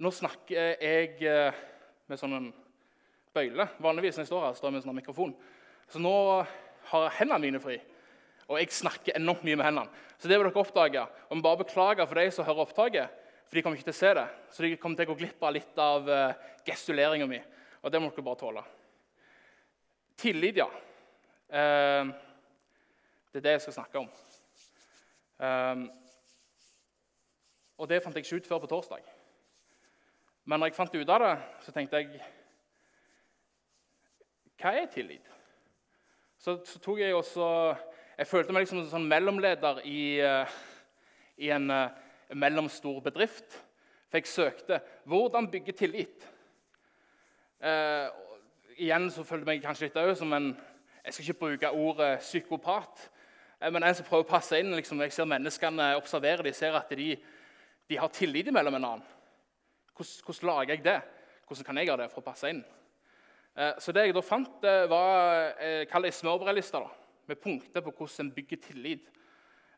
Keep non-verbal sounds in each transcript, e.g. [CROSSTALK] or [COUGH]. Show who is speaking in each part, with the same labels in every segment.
Speaker 1: Nå snakker jeg eh, med sånn en bøyle. Vanligvis når jeg står her, står jeg med en sånn mikrofon. Så nå har hendene mine fri, og jeg snakker enormt mye med hendene. Så det vil dere oppdage. Og vi bare beklager for de som hører opptaket, for de kommer ikke til å se det. Så de kommer til å gå glipp av litt av uh, gestuleringa mi. Og det må dere bare tåle. Tillit, ja. Uh, det er det jeg skal snakke om. Og det fant jeg ikke ut før på torsdag. Men når jeg fant ut av det, så tenkte jeg Hva er tillit? Så, så tok jeg også Jeg følte meg liksom som en sånn mellomleder i, uh, i en uh, mellomstor bedrift. For jeg søkte 'Hvordan bygge tillit?' Eh, igjen så følte jeg meg kanskje litt som en Jeg skal ikke bruke ordet psykopat, men en som prøver å passe inn. Liksom, jeg ser Menneskene observerer de ser at de, de har tillit mellom en annen. Hvordan, hvordan, lager jeg det? Hvordan kan jeg gjøre det for å passe inn? Eh, så det jeg da fant, var eh, kall det smørbrødliste med punkter på hvordan en bygger tillit.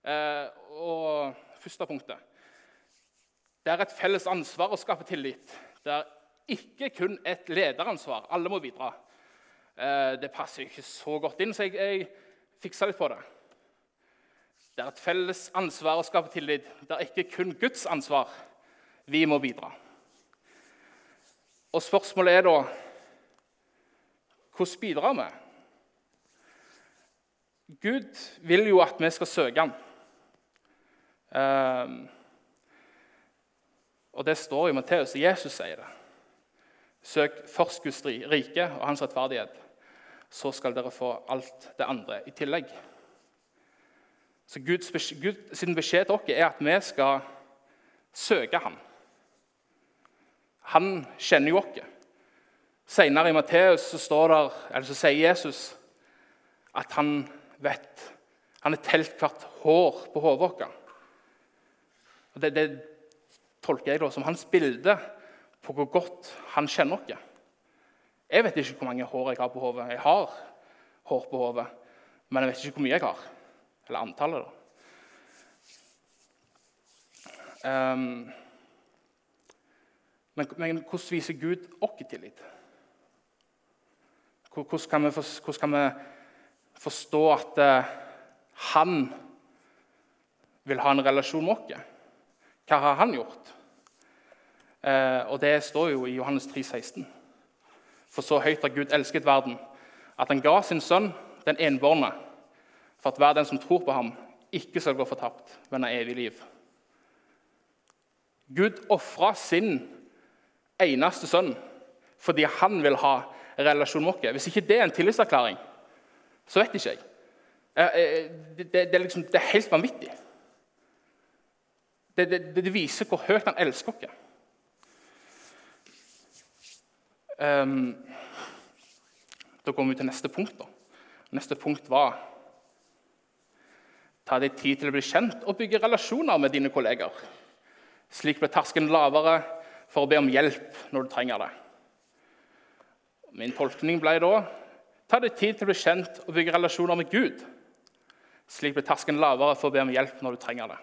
Speaker 1: Eh, og første punktet Det er et felles ansvar å skape tillit. Det er ikke kun et lederansvar. Alle må bidra. Det passer ikke så godt inn, så jeg, jeg fiksa litt på det. Det er et felles ansvar å skape tillit. Det er ikke kun Guds ansvar. Vi må bidra. Og spørsmålet er da hvordan bidrar vi? Gud vil jo at vi skal søke ham. Um, og det står i Matteus, og Jesus sier det. Søk først Guds rike og hans rettferdighet. Så skal dere få alt det andre i tillegg. Så Guds, Guds beskjed til oss er at vi skal søke ham. Han kjenner jo oss. Senere i Matteus så, der, så, sier Jesus at han vet Han har telt hvert hår på hodet vårt. Det, det tolker jeg da som hans bilde på hvor godt han kjenner oss. Jeg vet ikke hvor mange hår jeg har på hodet. Jeg har hår på hodet, men jeg vet ikke hvor mye jeg har. Eller antallet, da. Um, men, men, hvordan viser Gud oss tillit? Hvordan kan, vi, hvordan kan vi forstå at uh, han vil ha en relasjon med oss? Hva har han gjort? Uh, og Det står jo i Johannes 3, 16. For så høyt har Gud elsket verden, at han ga sin sønn, den enbårne, for at hver den som tror på ham, ikke skal gå fortapt, men ha evig liv. Gud ofra sin eneste sønn fordi han vil ha relasjon med oss. Hvis ikke det er en tillitserklæring, så vet ikke jeg. Det, det, det, er, liksom, det er, helt vanvittig. Det, viser hvor høyt han elsker oss. Um, da går vi til neste punkt. Da. Neste punkt var Ta deg tid til å bli kjent og bygge relasjoner med dine kolleger. Slik blir terskelen lavere for å be om hjelp når du trenger det. Min tolkning ble da ta deg tid til å bli kjent og bygge relasjoner med Gud. Slik blir terskelen lavere for å be om hjelp når du trenger det.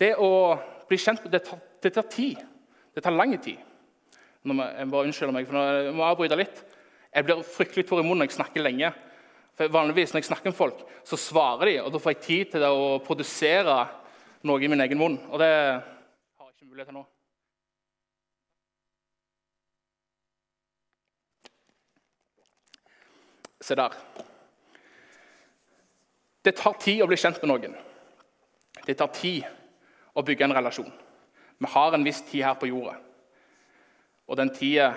Speaker 1: Det å bli kjent det tar, det tar tid. Det tar lang tid. Nå må, jeg bare unnskylde meg, for nå, må jeg avbryte litt. Jeg blir fryktelig tår i munnen når jeg snakker lenge. For vanligvis når jeg snakker med folk, så svarer de, og da får jeg tid til å produsere noe i min egen munn. Og det har jeg ikke mulighet til nå. Se der. Det tar tid å bli kjent med noen. Det tar tid å bygge en relasjon. Vi har en viss tid her på jorda. Og den tida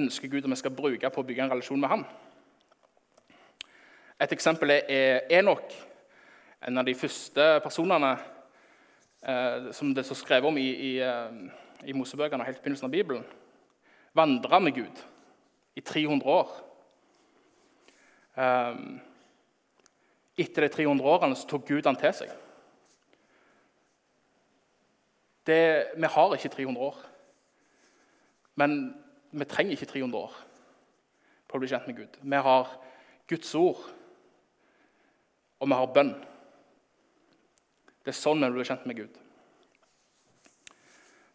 Speaker 1: ønsker Gud at vi skal bruke på å bygge en relasjon med ham. Et eksempel er Enok, en av de første personene eh, som det er skrevet om i, i, eh, i Mosebøkene helt i begynnelsen av Bibelen. Vandra med Gud i 300 år. Eh, etter de 300 årene så tok Gud han til seg. Det, vi har ikke 300 år. Men vi trenger ikke 300 år på å bli kjent med Gud. Vi har Guds ord og vi har bønn. Det er sånn vi blir kjent med Gud.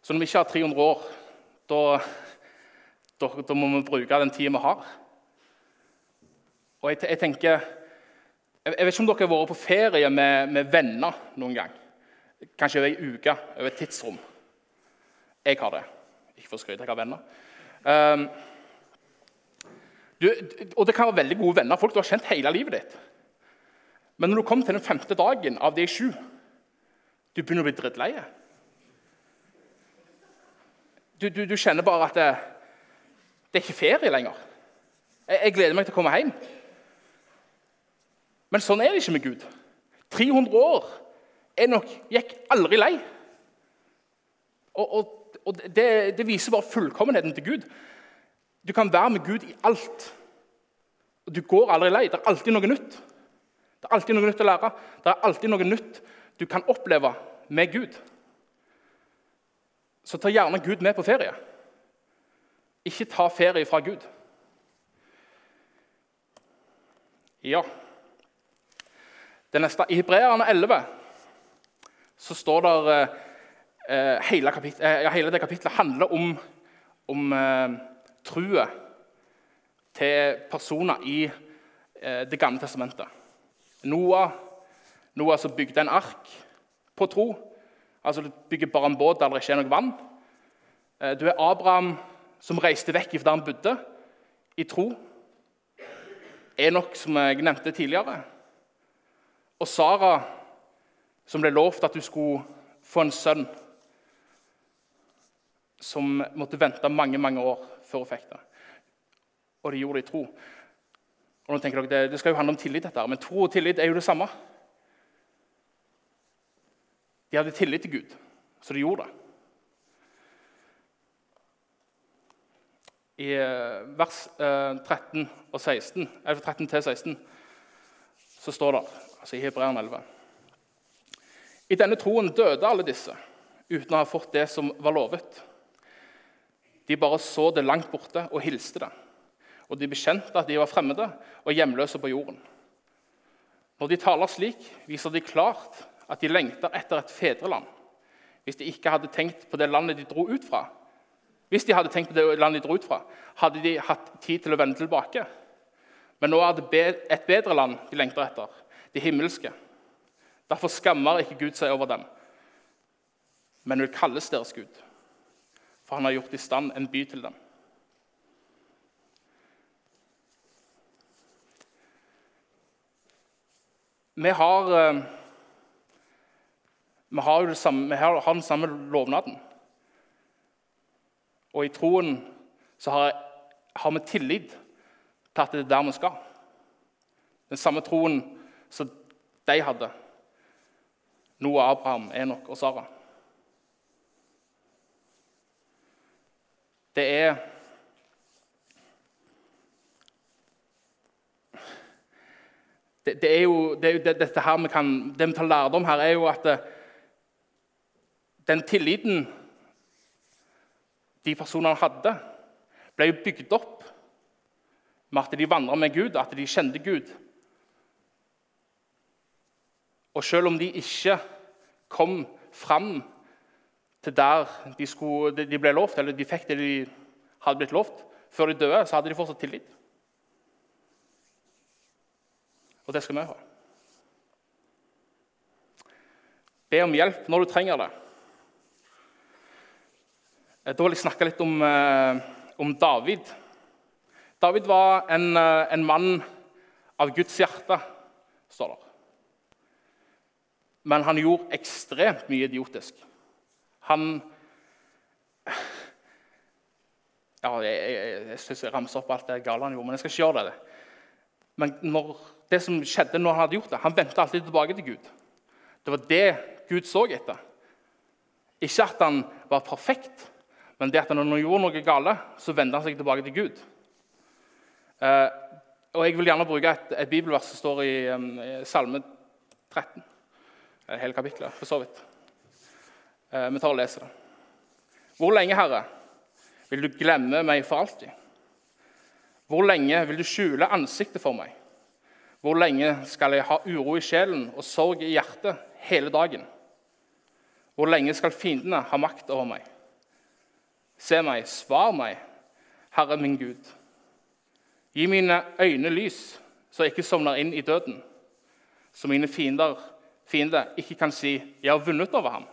Speaker 1: Så når vi ikke har 300 år, da, da, da må vi bruke den tida vi har. Og jeg, jeg, tenker jeg, vet ikke om dere har vært på ferie med, med venner noen gang. Kanskje over ei uke, over et tidsrom. Jeg har det. Ikke for å skryte, jeg har venner. Um, du, og det kan være veldig gode venner, folk du har kjent hele livet ditt. Men når du kommer til den femte dagen av de sju, du begynner å bli drittlei. Du, du, du, kjenner bare at det, det, er ikke ferie lenger. Jeg, jeg, gleder meg til å komme hjem. Men sånn er det ikke med Gud. 300 år Enok gikk aldri lei. Og, og, og det, det, viser bare fullkommenheten til Gud. Du kan være med Gud i alt. Og Du går aldri lei. Det er alltid noe nytt. Det er alltid noe nytt å lære. Det er alltid noe nytt du kan oppleve med Gud. Så ta gjerne Gud med på ferie. Ikke ta ferie fra Gud. Ja Det neste, I Hebreerne 11 så står det eh, hele, kapitlet, eh, hele, det kapitlet handler om, om eh, trua til personer i eh, Det gamle testamentet. Noah, Noah som bygde en ark på tro. Altså Du bygger bare en båt der det ikke er noe vann. Eh, du er Abraham som reiste vekk fra der han bodde, i tro. Enok, som jeg nevnte tidligere. Og Sara, som ble lovt at du skulle få en sønn. Som måtte vente mange mange år før hun fikk det. Og de gjorde det i tro. Og nå tenker dere, det, det skal jo handle om tillit, dette, men tro og tillit er jo det samme. De hadde tillit til Gud, så de gjorde det. I eh, vers 13 eh, og 16, eller 13 til 16 så står det, altså i Hebreerne 11 I denne troen døde alle disse uten å ha fått det som var lovet. De bare så det langt borte og hilste det. Og de bekjente at de var fremmede og hjemløse på jorden. Når de taler slik, viser de klart at de lengter etter et fedreland. Hvis de ikke hadde tenkt på det landet de dro ut fra, hvis de hadde tenkt på det landet de dro ut fra, hadde de hatt tid til å vende tilbake. Men nå er det et bedre land de lengter etter, det himmelske. Derfor skammer ikke Gud seg over dem, men vil kalles deres Gud. For han har gjort i stand en by til dem. Vi har eh, vi har, jo samme, vi har, den samme lovnaden. Og i troen så har, har, vi tillit til at det er der vi skal. Den samme troen som de hadde. Noah, Abraham, Enok og Sara. Det er det, det, er jo, det, dette her vi kan, det vi tar lærdom her, er jo at den tilliten de personene hadde, ble jo bygd opp med at de vandra med Gud, at de kjente Gud. Og selv om de ikke kom fram til der de, skulle, de ble lovt, eller de fikk det de hadde blitt lovt, før de døde, så hadde de fortsatt tillit. Og det skal vi ha. Be om hjelp når du trenger det. Eh, da vil jeg snakke litt om, eh, om David. David var en, eh, en, mann av Guds hjerte, står det. Men han gjorde ekstremt mye idiotisk. Han ja, Jeg, jeg, jeg syns jeg ramser opp alt det gale han gjorde, men jeg skal ikke gjøre det. Men når, det som skjedde når han hadde gjort det, han vendte alltid tilbake til Gud. Det var det Gud så etter. Ikke at han var perfekt, men det at når han gjorde noe gale, så vendte han seg tilbake til Gud. Eh, og Jeg vil gjerne bruke et, et bibelvers som står i, um, Salme 13. Hele kapittelet, for så vidt. Eh, vi tar og leser det. Hvor lenge, Herre, vil du glemme meg for alltid? Hvor lenge vil du skjule ansiktet for meg? Hvor lenge skal jeg ha uro i sjelen og sorg i hjertet hele dagen? Hvor lenge skal fiendene ha makt over meg? Se meg, svar meg, Herre min Gud. Gi mine øyne lys, så jeg ikke sovner inn i døden, så mine fiender, fiender ikke kan si 'jeg har vunnet over ham',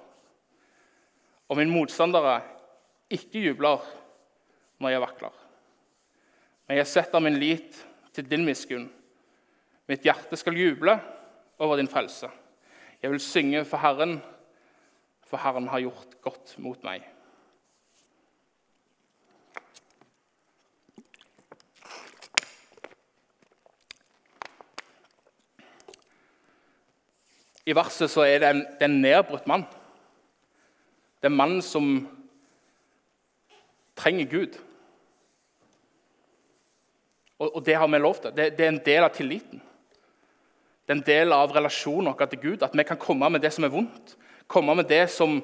Speaker 1: og min motstandere ikke jubler når jeg vakler. Men jeg setter min lit til din miskunn. Mitt hjerte skal juble over din frelse. Jeg vil synge for Herren, for Herren har gjort godt mot meg. I verset så er det en, det er en nedbrutt mann. Det er en mann som trenger Gud. Og, og det har vi lov til. Det, det, er en del av tilliten. Det er en del av relasjonen vår til Gud. At vi kan komme med det som er vondt. Komme med det som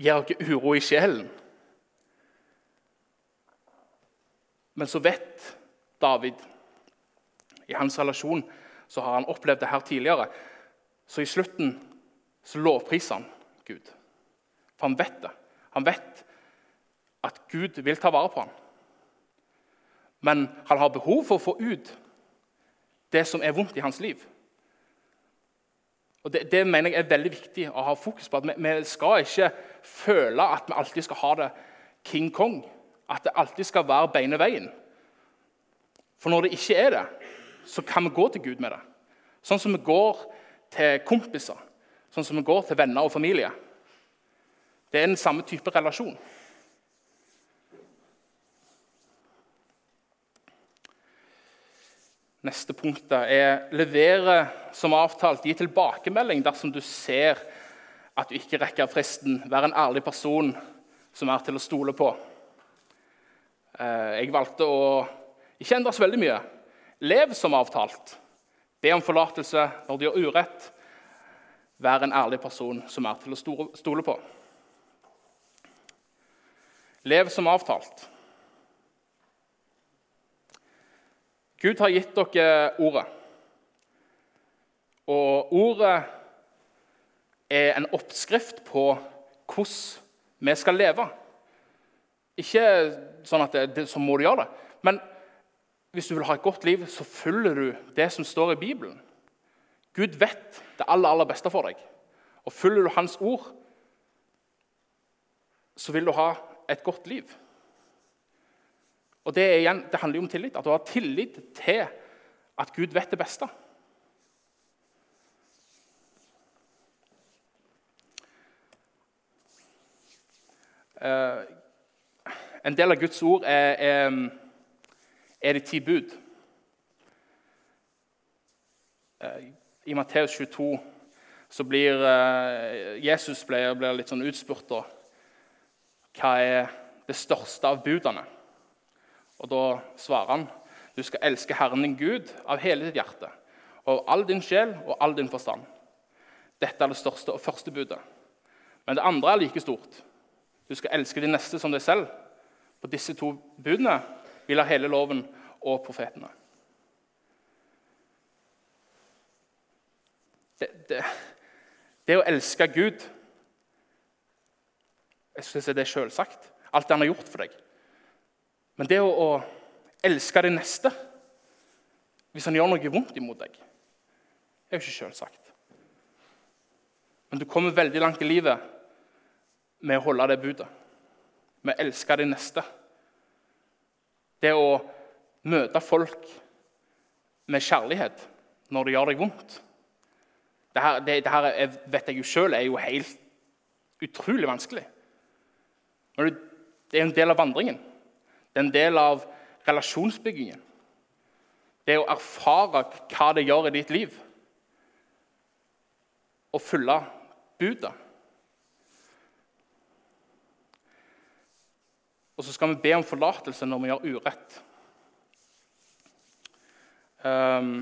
Speaker 1: gir oss uro i sjelen. Men så vet David I hans relasjon så har han opplevd det her tidligere. Så i slutten så lovpriser han Gud. For han vet det. Han vet at Gud vil ta vare på ham. Men han har behov for å få ut det som er vondt i hans liv. Og Det, det mener jeg er veldig viktig å ha fokus på. at vi, vi, skal ikke føle at vi alltid skal ha det King Kong. At det alltid skal være beine veien. For når det ikke er det, så kan vi gå til Gud med det. Sånn som vi går til kompiser, sånn som vi går til venner og familie. Det er den samme type relasjon. Neste punkt er levere som avtalt. Gi tilbakemelding dersom du ser at du ikke rekker fristen. Vær en ærlig person som er til å stole på. Eh, jeg valgte å ikke endre så veldig mye. Lev som avtalt. Be om forlatelse når du gjør urett. Vær en ærlig person som er til å stole på. Lev som avtalt. Gud har gitt dere ordet. Og ordet er en oppskrift på hvordan vi skal leve. Ikke sånn at det, så må du gjøre det, men hvis du vil ha et godt liv, så følger du det som står i Bibelen. Gud vet det aller, aller beste for deg. Og følger du Hans ord, så vil du ha et godt liv. Og Det, igjen, det handler jo om tillit. At du har tillit til at Gud vet det beste. Uh, en del av Guds ord er, er er de ti bud. Eh, I Matteus 22 så blir eh, Jesus blir, blir litt sånn utspurt da. Hva er det største av budene? Og Da svarer han du skal elske Herren din Gud av hele ditt hjerte, og av all din sjel og all din forstand. Dette er det største og første budet. Men det andre er like stort. Du skal elske de neste som deg selv. På disse to budene vil ha hele loven og profetene. Det, det, det å elske Gud Jeg synes det er selvsagt. Alt det han har gjort for deg. Men det å, å elske det neste hvis han gjør noe vondt imot deg, er jo ikke selvsagt. Men du kommer veldig langt i livet med å holde det budet. Med å elske det neste. Det å møte folk med kjærlighet når det gjør deg vondt. Dette, det, dette er, vet jeg jo sjøl er jo helt utrolig vanskelig. Men det er en del av vandringen. Det er en del av relasjonsbyggingen. Det å erfare hva det gjør i ditt liv. Å følge budet. Og så skal vi be om forlatelse når vi gjør urett. Um,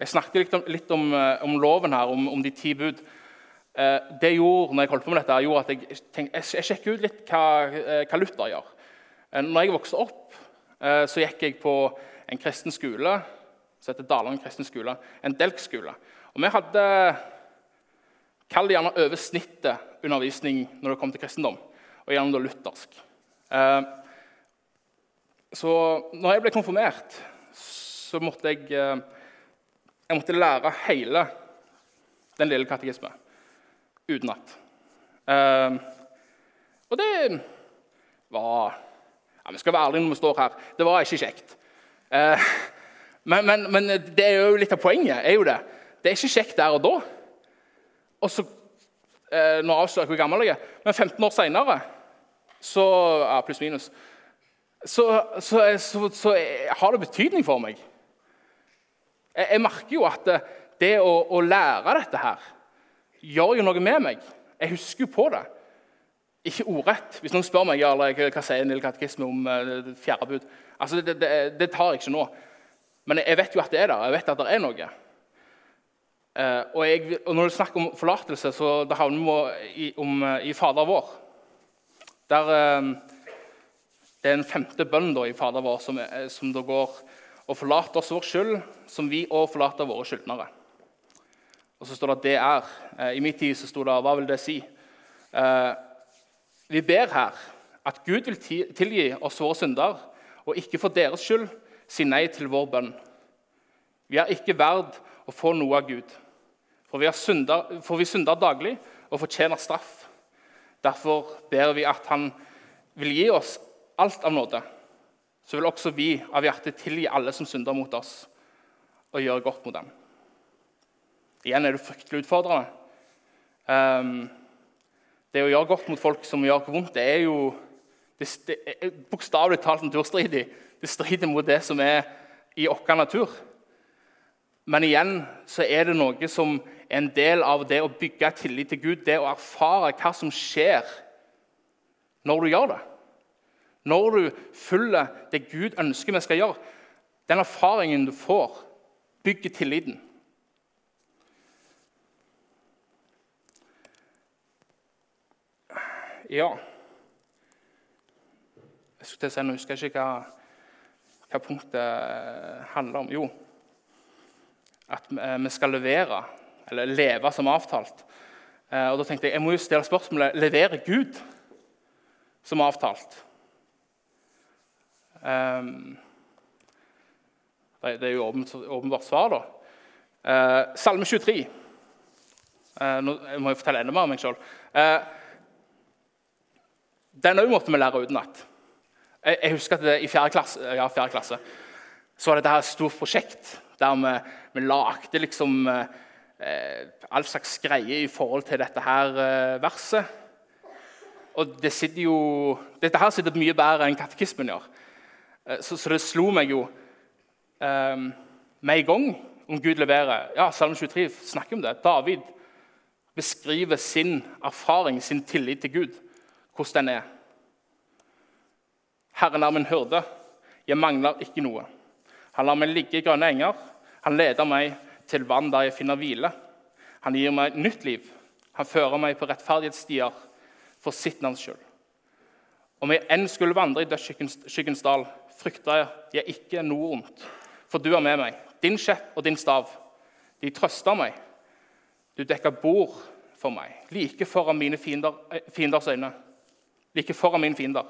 Speaker 1: jeg snakket litt om, litt om, eh, om loven her, om, om, de ti bud. Uh, det gjorde når jeg holdt på med dette, gjorde at jeg, tenkte, jeg, sjekket ut litt hva, uh, hva Luther gjør. Uh, når jeg vokste opp, så gikk jeg på en kristen skole som heter Dalane kristen skole. En delk-skole. Og vi hadde Kall det gjerne over snittet undervisning når det kom til kristendom, og gjerne da luthersk. Eh, så når jeg ble konfirmert, så måtte jeg, eh, jeg måtte lære hele den lille katekisme utenat. Eh, og det var ja, Vi skal være ærlige når vi står her. Det var ikke kjekt. Eh, men, men, men, det er jo litt av poenget. er jo Det Det er ikke kjekt der og da. Og så, eh, Nå avslører jeg hvor gammel jeg er, men 15 år seinere, ja, pluss minus, så, så, så, så, har det betydning for meg. Jeg, jeg merker jo at det, det å, å lære dette her gjør jo noe med meg. Jeg husker jo på det. Ikke ordrett. Hvis noen spør meg eller, hva sier Nille Katekisme om uh, fjerde bud altså, det, det, det, tar jeg ikke nå. Men jeg vet jo at det er der. Jeg vet at det er noe. Uh, og, jeg, og, Når du snakker om forlatelse, så da havner vi i, om, uh, i Fader vår. Der, det er en femte bønn da, i Fader vår som, som da går og forlater oss vår skyld, som vi òg forlater våre skyldnere. Og så står det at 'det er'. I min tid så sto det 'hva vil det si'? Vi ber her at Gud vil tilgi oss våre synder, og ikke for deres skyld si nei til vår bønn. Vi er ikke verd å få noe av Gud, for vi, synder, for vi synder daglig og fortjener straff. Derfor ber vi at Han vil gi oss alt av nåde. Så vil også vi av hjertet tilgi alle som synder mot oss, og gjøre godt mot dem. Igjen er det fryktelig utfordrende. Um, det å gjøre godt mot folk som gjør vondt, det er jo det, det er bokstavelig talt naturstridig. Det strider mot det som er i vår natur. Men igjen så er det noe som er en del av det å bygge tillit til Gud, det å erfare hva som skjer når du gjør det. Når du følger det Gud ønsker vi skal gjøre. Den erfaringen du får, bygger tilliten. Ja Jeg skulle til å si, Nå husker jeg ikke hva, hva punktet handler om. Jo, at eh, vi skal levere, eller leve som avtalt. Eh, og da tenkte Jeg jeg må jo stille spørsmålet leverer Gud som avtalt. Um, det er jo åpenbart svar, da. Salme 23. Uh, nå må jeg fortelle enda mer om meg sjøl. Uh, den òg måtte vi lære utenat. Jeg, jeg husker at det, i fjerde klasse, ja, fjerde klasse så var det et stort prosjekt der vi, vi lagde liksom eh, all slags greier i forhold til dette her eh, verset. Og det sitter jo, Dette her sitter mye bedre enn katekismen gjør. Eh, så, så, det slo meg jo eh, med en gang om Gud leverer. Ja, Salme 23 snakker om det. David beskriver sin erfaring, sin tillit til Gud hvordan den er. Herren er min hyrde, jeg mangler ikke noe. Han lar meg ligge i grønne enger, han leder meg til vann der jeg finner hvile. Han gir meg nytt liv, han fører meg på rettferdighetsstier for sitt navns skyld. Om jeg enn skulle vandre i dødsskyggens dal, frykter jeg ikke noe ondt. For du er med meg, din skjepp og din stav. De trøster meg. Du dekker bord for meg, like foran mine fiender, eh, fienders øyne like foran mine fiender.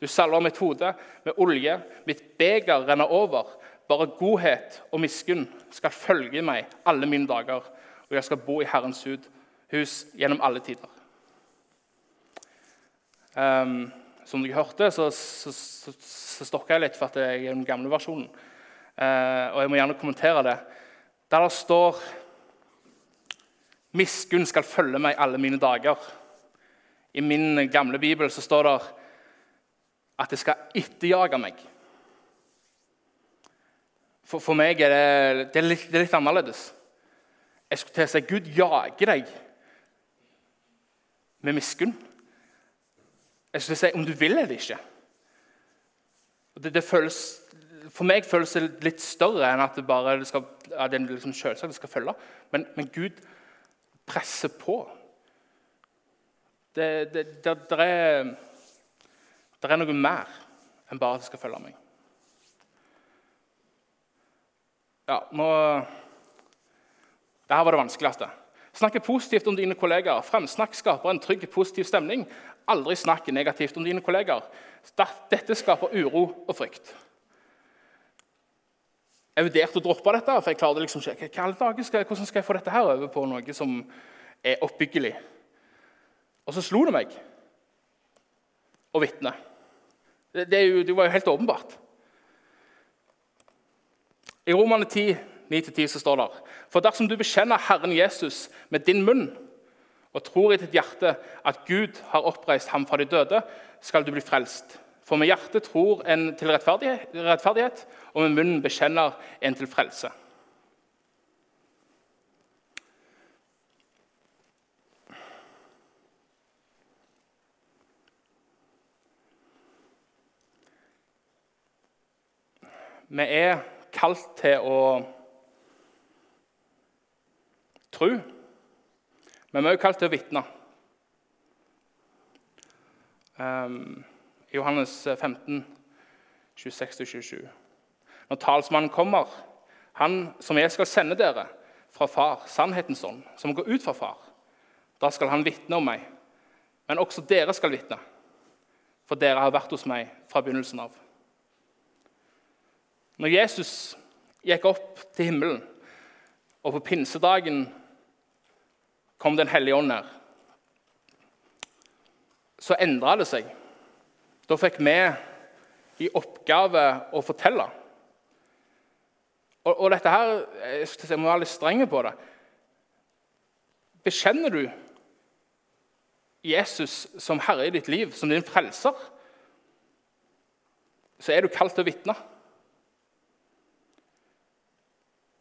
Speaker 1: Du salver mitt hode med olje, mitt beger renner over. Bare godhet og miskunn skal følge meg alle mine dager, og jeg skal bo i Herrens hus gjennom alle tider. Um, som dere hørte, så, så, så, så stokka jeg litt for at jeg er den gamle versjonen. Uh, og jeg må gjerne kommentere det. Der det står 'Miskunn skal følge meg alle mine dager'. I min gamle bibel så står det at det skal etterjage meg. For, for meg er det, det, er litt, det er litt annerledes. Jeg skulle til å si Gud jager deg med miskunn. Jeg skulle si om du vil eller ikke. Det, det føles, for meg føles det litt større enn at det bare skal, at det liksom selvsagt det skal følge. Men, men Gud presser på. Det, det, det, det, er, det er noe mer enn bare at det skal følge meg. Ja, nå Dette var det vanskeligste. Snakke positivt om dine kollegaer. Fremsnakk skaper en trygg, positiv stemning. Aldri snakk negativt om dine kollegaer. Dette skaper uro og frykt. Jeg vurderte å droppe dette, for jeg klarte liksom ikke Hvordan skal jeg få dette her over på noe som er oppbyggelig? Og så slo det meg å vitne. Det, det, det, var jo helt åpenbart. I Romane 10, 9-10 så står det For dersom du bekjenner Herren Jesus med din munn og tror i ditt hjerte at Gud har oppreist ham fra de døde, skal du bli frelst. For med hjertet tror en til rettferdighet, og med munnen bekjenner en til frelse. Vi er kalt til å tro, men vi er også kalt til å vitne. Um, Johannes 15, 26-27. Når talsmannen kommer, han som jeg skal sende dere fra Far, sannhetens ånd, som går ut fra Far, da skal han vitne om meg. Men også dere skal vitne, for dere har vært hos meg fra begynnelsen av. Når Jesus gikk opp til himmelen, og på pinsedagen kom Den hellige ånd ned, så endra det seg. Da fikk vi i oppgave å fortelle. Og, og dette her, Jeg må være litt streng på det. Bekjenner du Jesus som herre i ditt liv, som din frelser, så er du kalt til å vitne.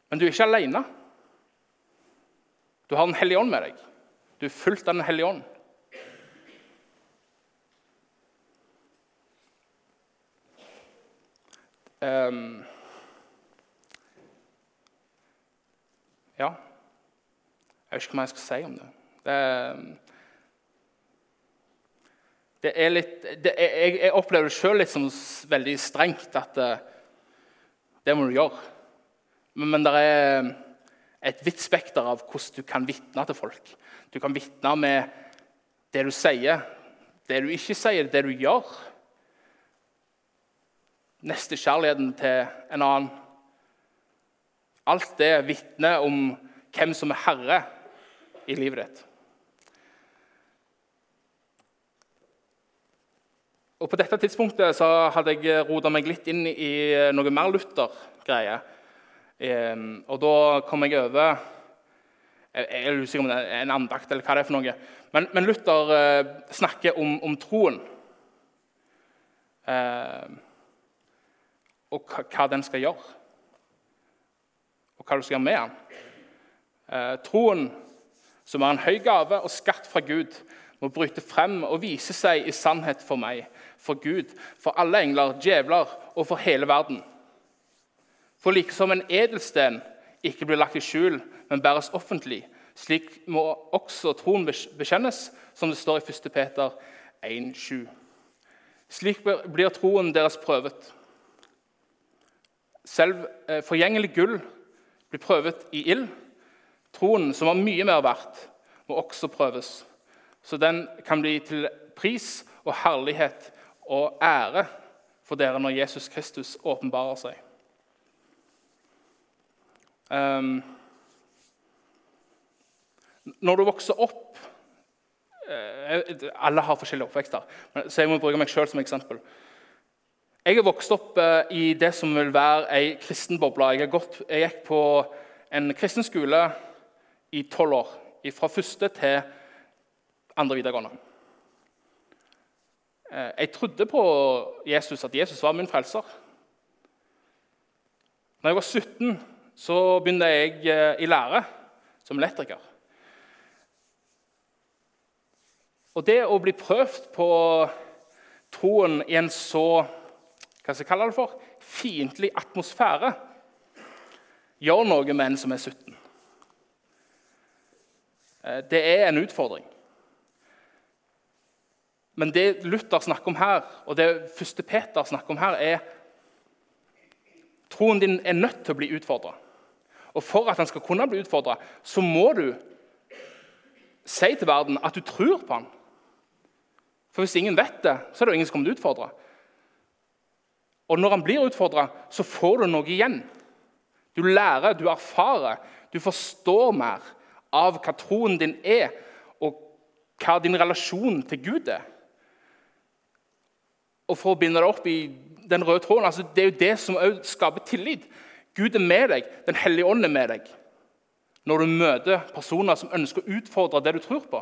Speaker 1: Men du er ikke alene. Du har Den hellige ånd med deg. Du er fulgt av Den hellige ånd. Um, ja Jeg vet ikke hva jeg skal si om det. Det, det er litt det jeg, jeg, opplever det sjøl litt som veldig strengt at det, det må du gjøre. Men, men det er et vidt spekter av hvordan du kan vitne til folk. Du kan vitne med det du sier, det du ikke sier, det du gjør nestekjærligheten til en annen. Alt det vitner om hvem som er herre i livet ditt. Og På dette tidspunktet så hadde jeg rota meg litt inn i noe mer Luther-greie. Og da kom jeg over Jeg er usikker om det er en andakt eller hva det er for noe. Men, men Luther eh, snakker om, om troen. Eh, og hva den skal gjøre. Og hva du skal gjøre med den. Eh, troen, som er en høy gave og skatt fra Gud, må bryte frem og vise seg i sannhet for meg, for Gud, for alle engler, djevler og for hele verden. For like som en edelsten ikke blir lagt i skjul, men bæres offentlig, slik må også troen bekjennes, som det står i 1. Peter 1,7. Slik blir troen deres prøvet. Selv eh, forgjengelig gull blir prøvet i ild. Troen, som har mye mer verdt, må også prøves, så den kan bli til pris og herlighet og ære for dere når Jesus Kristus åpenbarer seg. Um, når du vokser opp uh, Alle har forskjellige oppvekster, så jeg må bruke meg sjøl som eksempel. Jeg er vokst opp eh, i det som vil være ei kristen boble. Jeg, jeg, gikk på en kristen skole i tolv år. Fra første til andre videregående. Eh, jeg trodde på Jesus, at Jesus var min frelser. Når jeg var 17, så begynte jeg eh, i lære som elektriker. Og det å bli prøvd på troen i en så hva skal jeg kalle det for, fiendtlig atmosfære gjør noe med en som er 17. Eh, det er en utfordring. Men det Luther snakker om her, og det første Peter snakker om her, er troen din er nødt til å bli utfordra. Og For at han skal kunne bli utfordra, så må du si til verden at du tror på han. For hvis ingen vet det, så er det jo ingen som kommer til å utfordre. Og når han blir utfordra, så får du noe igjen. Du lærer, du erfarer, du forstår mer av hva troen din er, og hva din relasjon til Gud er. Og for å binde det opp i den røde tråden altså Det er jo det som skaper tillit. Gud er med deg, Den hellige ånd er med deg. Når du møter personer som ønsker å utfordre det du tror på.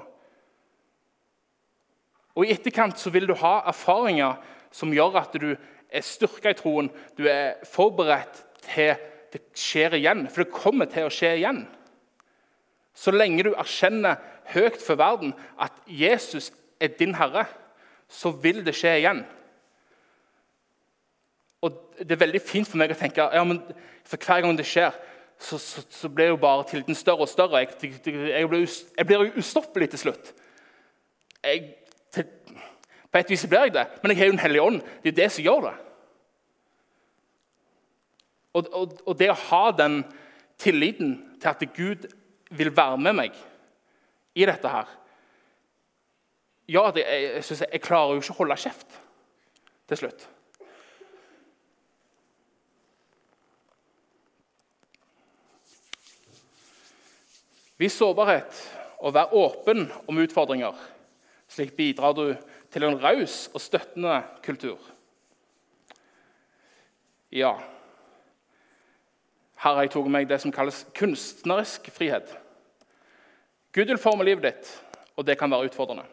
Speaker 1: Og I etterkant så vil du ha erfaringer som gjør at du er styrka i troen. Du er forberedt til det skjer igjen, for det kommer til å skje igjen. Så lenge du erkjenner høyt for verden at Jesus er din herre, så vil det skje igjen. Og Det er veldig fint for meg å tenke ja, men for hver gang det skjer, så, så, så blir jo bare tilliten større og større. Jeg, jeg, blir, jeg blir ustoppelig til slutt. Jeg, til, på et vis blir jeg det, men jeg har jo Den hellige ånd. Det er det som gjør det. Og, og, og det å ha den tilliten til at Gud vil være med meg i dette her Ja, det, jeg, jeg, jeg klarer jo ikke å holde kjeft til slutt. Vis sårbarhet og vær åpen om utfordringer. Slik bidrar du til en raus og støttende kultur. Ja Her har jeg tatt meg det som kalles kunstnerisk frihet. Gud vil forme livet ditt, og det kan være utfordrende.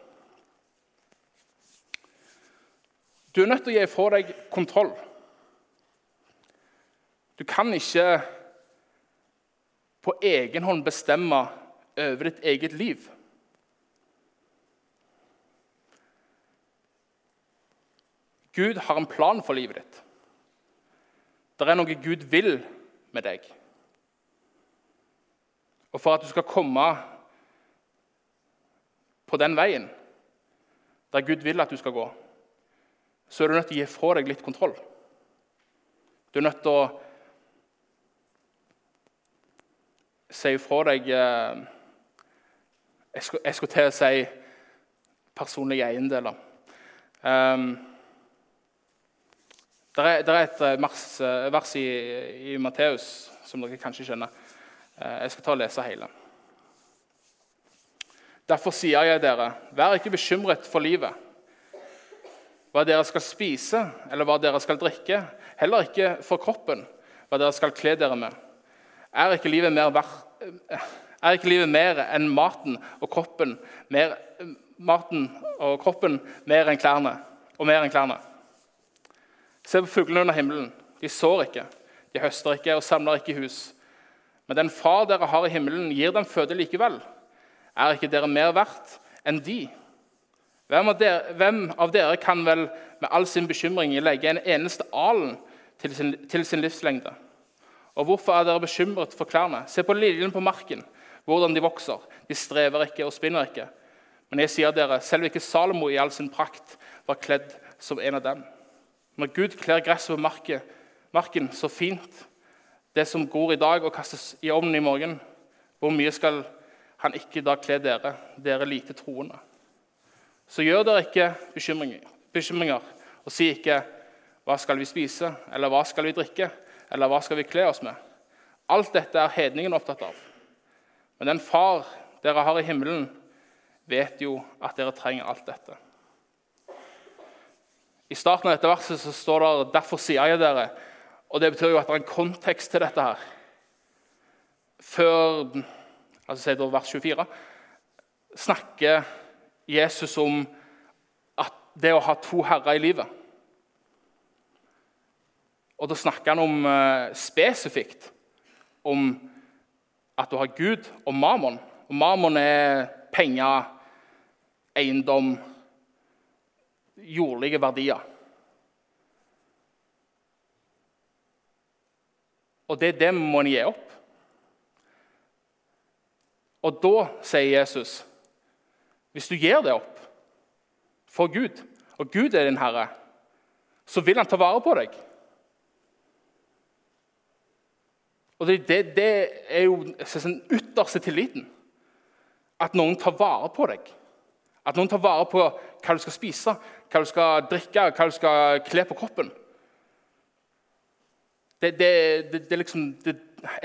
Speaker 1: Du er nødt til å gi fra deg kontroll. Du kan ikke på egen hånd bestemme over ditt eget liv. Gud har en plan for livet ditt. Det er noe Gud vil med deg. Og for at du skal komme på den veien der Gud vil at du skal gå, så er du nødt til å gi fra deg litt kontroll. Du er nødt til å si fra deg eh, jeg, skulle, jeg skulle til å si personlige eiendeler. Um, det er, er, et vers, eh, vers i, i Matteus som dere kanskje skjønner. Jeg skal ta og lese hele. Derfor sier jeg dere, vær ikke bekymret for livet, hva dere skal spise eller hva dere skal drikke, heller ikke for kroppen, hva dere skal kle dere med. Er ikke livet mer, er ikke livet mer enn maten og kroppen mer, maten og kroppen mer enn klærne, og mer enn klærne? Se på fuglene under himmelen. De sår ikke, de høster ikke og samler ikke hus. Men den far dere har i himmelen, gir dem føde likevel. Er ikke dere mer verdt enn de? Hvem av, dere, hvem av dere kan vel med all sin bekymring legge en eneste alen til sin, til sin livslengde? Og hvorfor er dere bekymret for klærne? Se på liljene på marken, hvordan de vokser. De strever ikke og spinner ikke. Men jeg sier dere, selv ikke Salomo i all sin prakt var kledd som en av dem. Når Gud kler gresset på marken, marken så fint, det som gror i dag og kastes i ovnen i morgen, hvor mye skal han ikke da kle dere, dere lite troende? Så gjør dere ikke bekymringer, bekymringer og si ikke 'Hva skal vi spise?' eller 'Hva skal vi drikke?' Eller hva skal vi kle oss med? Alt dette er hedningen opptatt av. Men den far dere har i himmelen, vet jo at dere trenger alt dette. I starten av dette verset så står det 'derfor sier jeg dere'. Og Det betyr jo at det er en kontekst til dette her. Før altså sier det vers 24, snakker Jesus om at det å ha to herrer i livet og Da snakker han om, uh, spesifikt om at du har Gud og mammon. Og mammon er penger, eiendom, jordlige verdier. Og det er det må en gi opp. Og da sier Jesus, hvis du gir det opp for Gud, og Gud er din herre, så vil han ta vare på deg. Og det, det, det er jo den ytterste tilliten. At noen tar vare på deg. At noen tar vare på hva du skal spise, hva du skal drikke, hva du skal kle på kroppen. Det, det, det, det liksom det,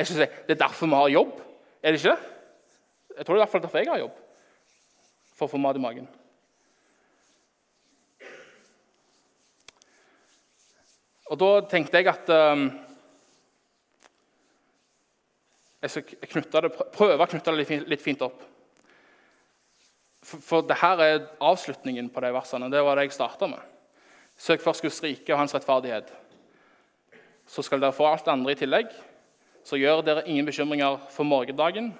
Speaker 1: si, det, er derfor vi har jobb, er det ikke det? Jeg tror det er fall derfor jeg har jobb. For å få mat i magen. Og da tenkte jeg at um, Jeg skal prøve å knytte det litt fint, opp. For, for det her er avslutningen på de versene. Det var det jeg starta med. Søk først Guds rike og hans rettferdighet. Så skal dere få alt det andre i tillegg. Så gjør dere ingen bekymringer for morgendagen.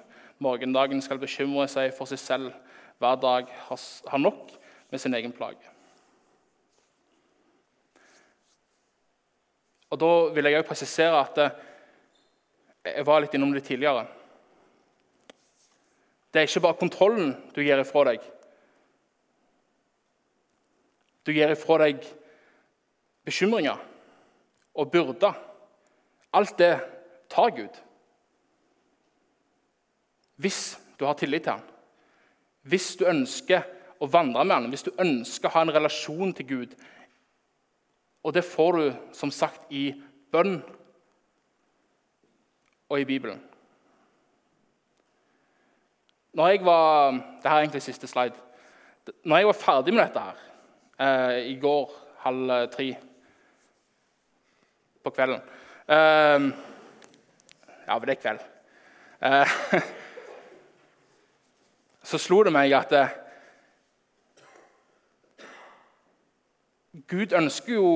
Speaker 1: Morgendagen skal bekymre seg for seg selv. Hver dag har nok med sin egen plage. Og Da vil jeg også presisere at eh, jeg var litt innom det tidligere. Det er ikke bare kontrollen du gir ifra deg. Du gir ifra deg bekymringer og byrder. Alt det tar Gud. Hvis du har tillit til ham. Hvis du ønsker å vandre med ham, hvis du ønsker å ha en relasjon til Gud. Og det får du som sagt i bønn og i Bibelen. Når jeg var, Dette er egentlig siste slide. Når jeg var ferdig med dette her eh, i går halv tre på kvelden eh, Ja, det er kveld. Eh, [LAUGHS] så slo det meg at eh, Gud ønsker jo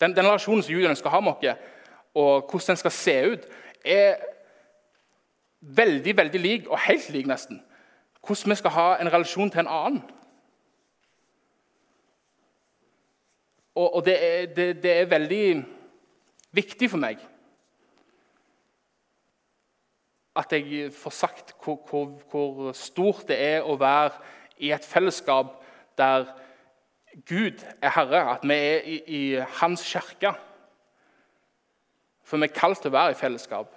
Speaker 1: Den, den relasjonen som Gud ønsker å ha med oss, og hvordan den skal se ut, er veldig veldig lik, og helt lik nesten, hvordan vi skal ha en relasjon til en annen. Og, og det, er, det, det, er, veldig viktig for meg at jeg får sagt hvor, hvor, hvor stort det er å være i et fellesskap der Gud er herre, at vi er i, i Hans kirke. For vi er kalt til å være i fellesskap.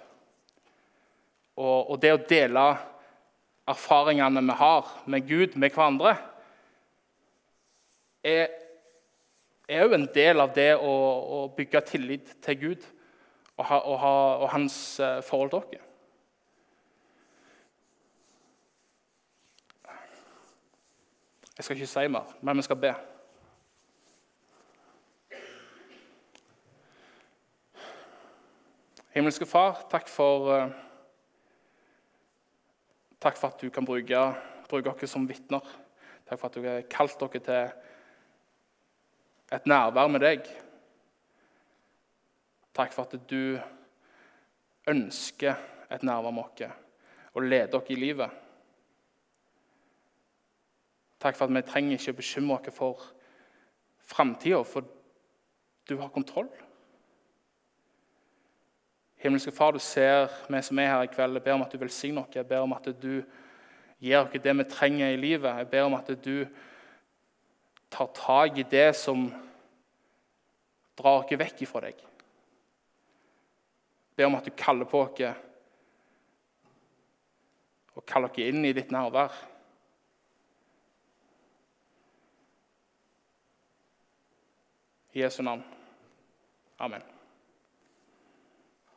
Speaker 1: Og, og det å dele erfaringene vi har med Gud, med hverandre, er òg en del av det å, å, bygge tillit til Gud og, ha, og, ha, og hans eh, forhold til dere. Jeg skal ikke si mer, men vi skal be. Himmelske Far, takk for uh, Takk for at du kan bruke, bruke oss som vitner. Takk for at du har kalt dere til et nærvær med deg. Takk for at du ønsker et nærvær med oss og leder dere i livet. Takk for at vi trenger ikke å bekymre oss for framtida, for du har kontroll. Himmelske Far, du ser vi som er her i kveld. Jeg ber om at du velsigner oss. Jeg ber om at du gir oss det vi trenger i livet. Jeg ber om at du tar tak i det som drar oss vekk ifra deg. Jeg ber om at du kaller på oss og kaller oss inn i ditt nærvær. I Jesu navn. Amen.